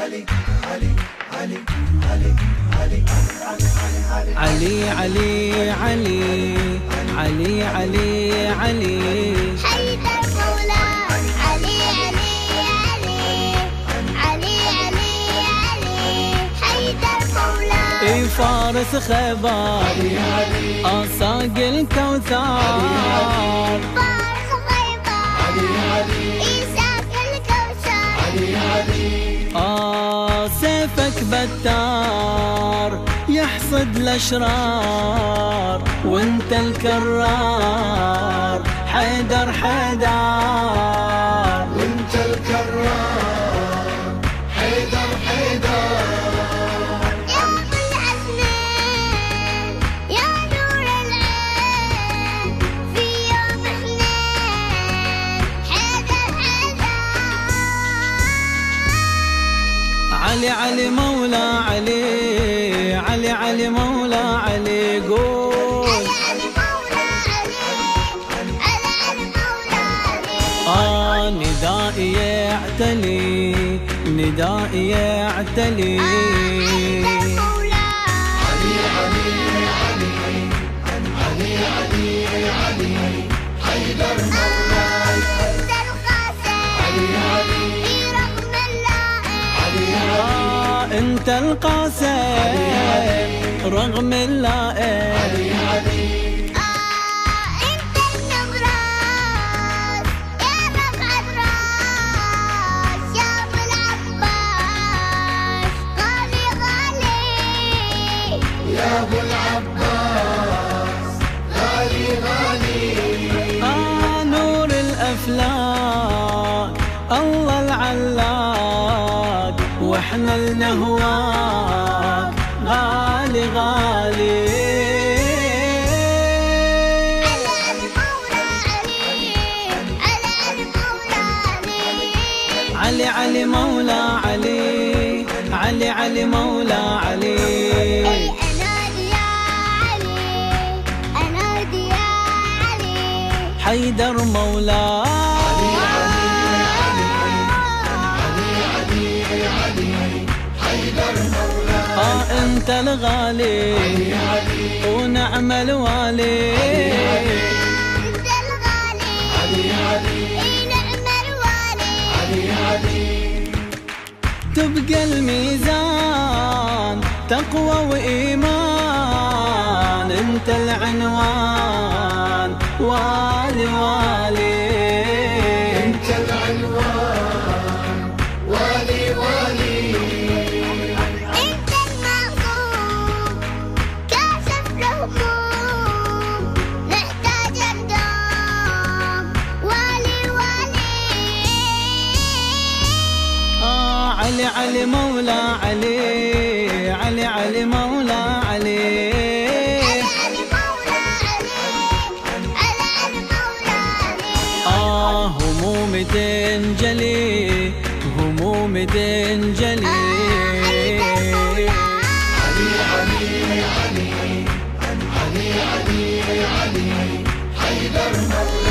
علي علي علي علي علي علي. حيدر مولا. علي علي علي. علي علي علي. حيدر مولا. اي فارس خيبر أصاق الكوثر يحصد الأشرار وأنت الكرار حيدر حيدر وأنت الكرار حيدر حيدر يا يا نور العين في يوم حيدر حيدر علي علي علي علي مولا علي قول. علي علي مولا علي. علي علي مولا علي. آه ندائي يعتلي ندائي يعتلي. حيدر مولا. العباس غالي غالي. يا ابو العباس غالي غالي. آه نور الأفلاك الله العلاق النهواك غالي غالي. علي علي مولا علي علي علي مولا علي. أنادي يا علي أنادي يا علي حيدر علي حيدر مولاي آه انت الغالي علي ونعم الوالي. أنت الغالي علي نعم الوالي علي تبقى الميزان تقوى وإيمان انت العنوان. علي علي مولا علي علي علي مولا علي. مولا مولا آه هموم تنجلي هموم تنجلي. علي علي علي علي علي علي حيدر مولاي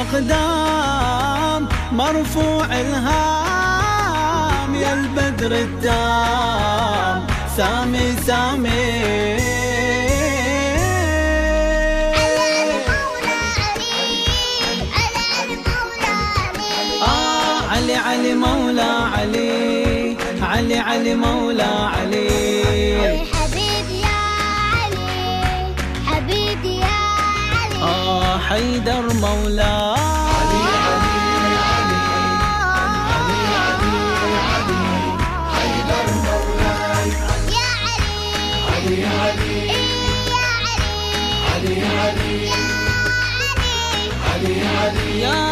مقدام مرفوع الهام يا البدر التام. سامي سامي. علي علي علي علي علي. علي آه علي مولا علي حبيبي يا علي حبيبي يا علي. آه حيدر مولا. يا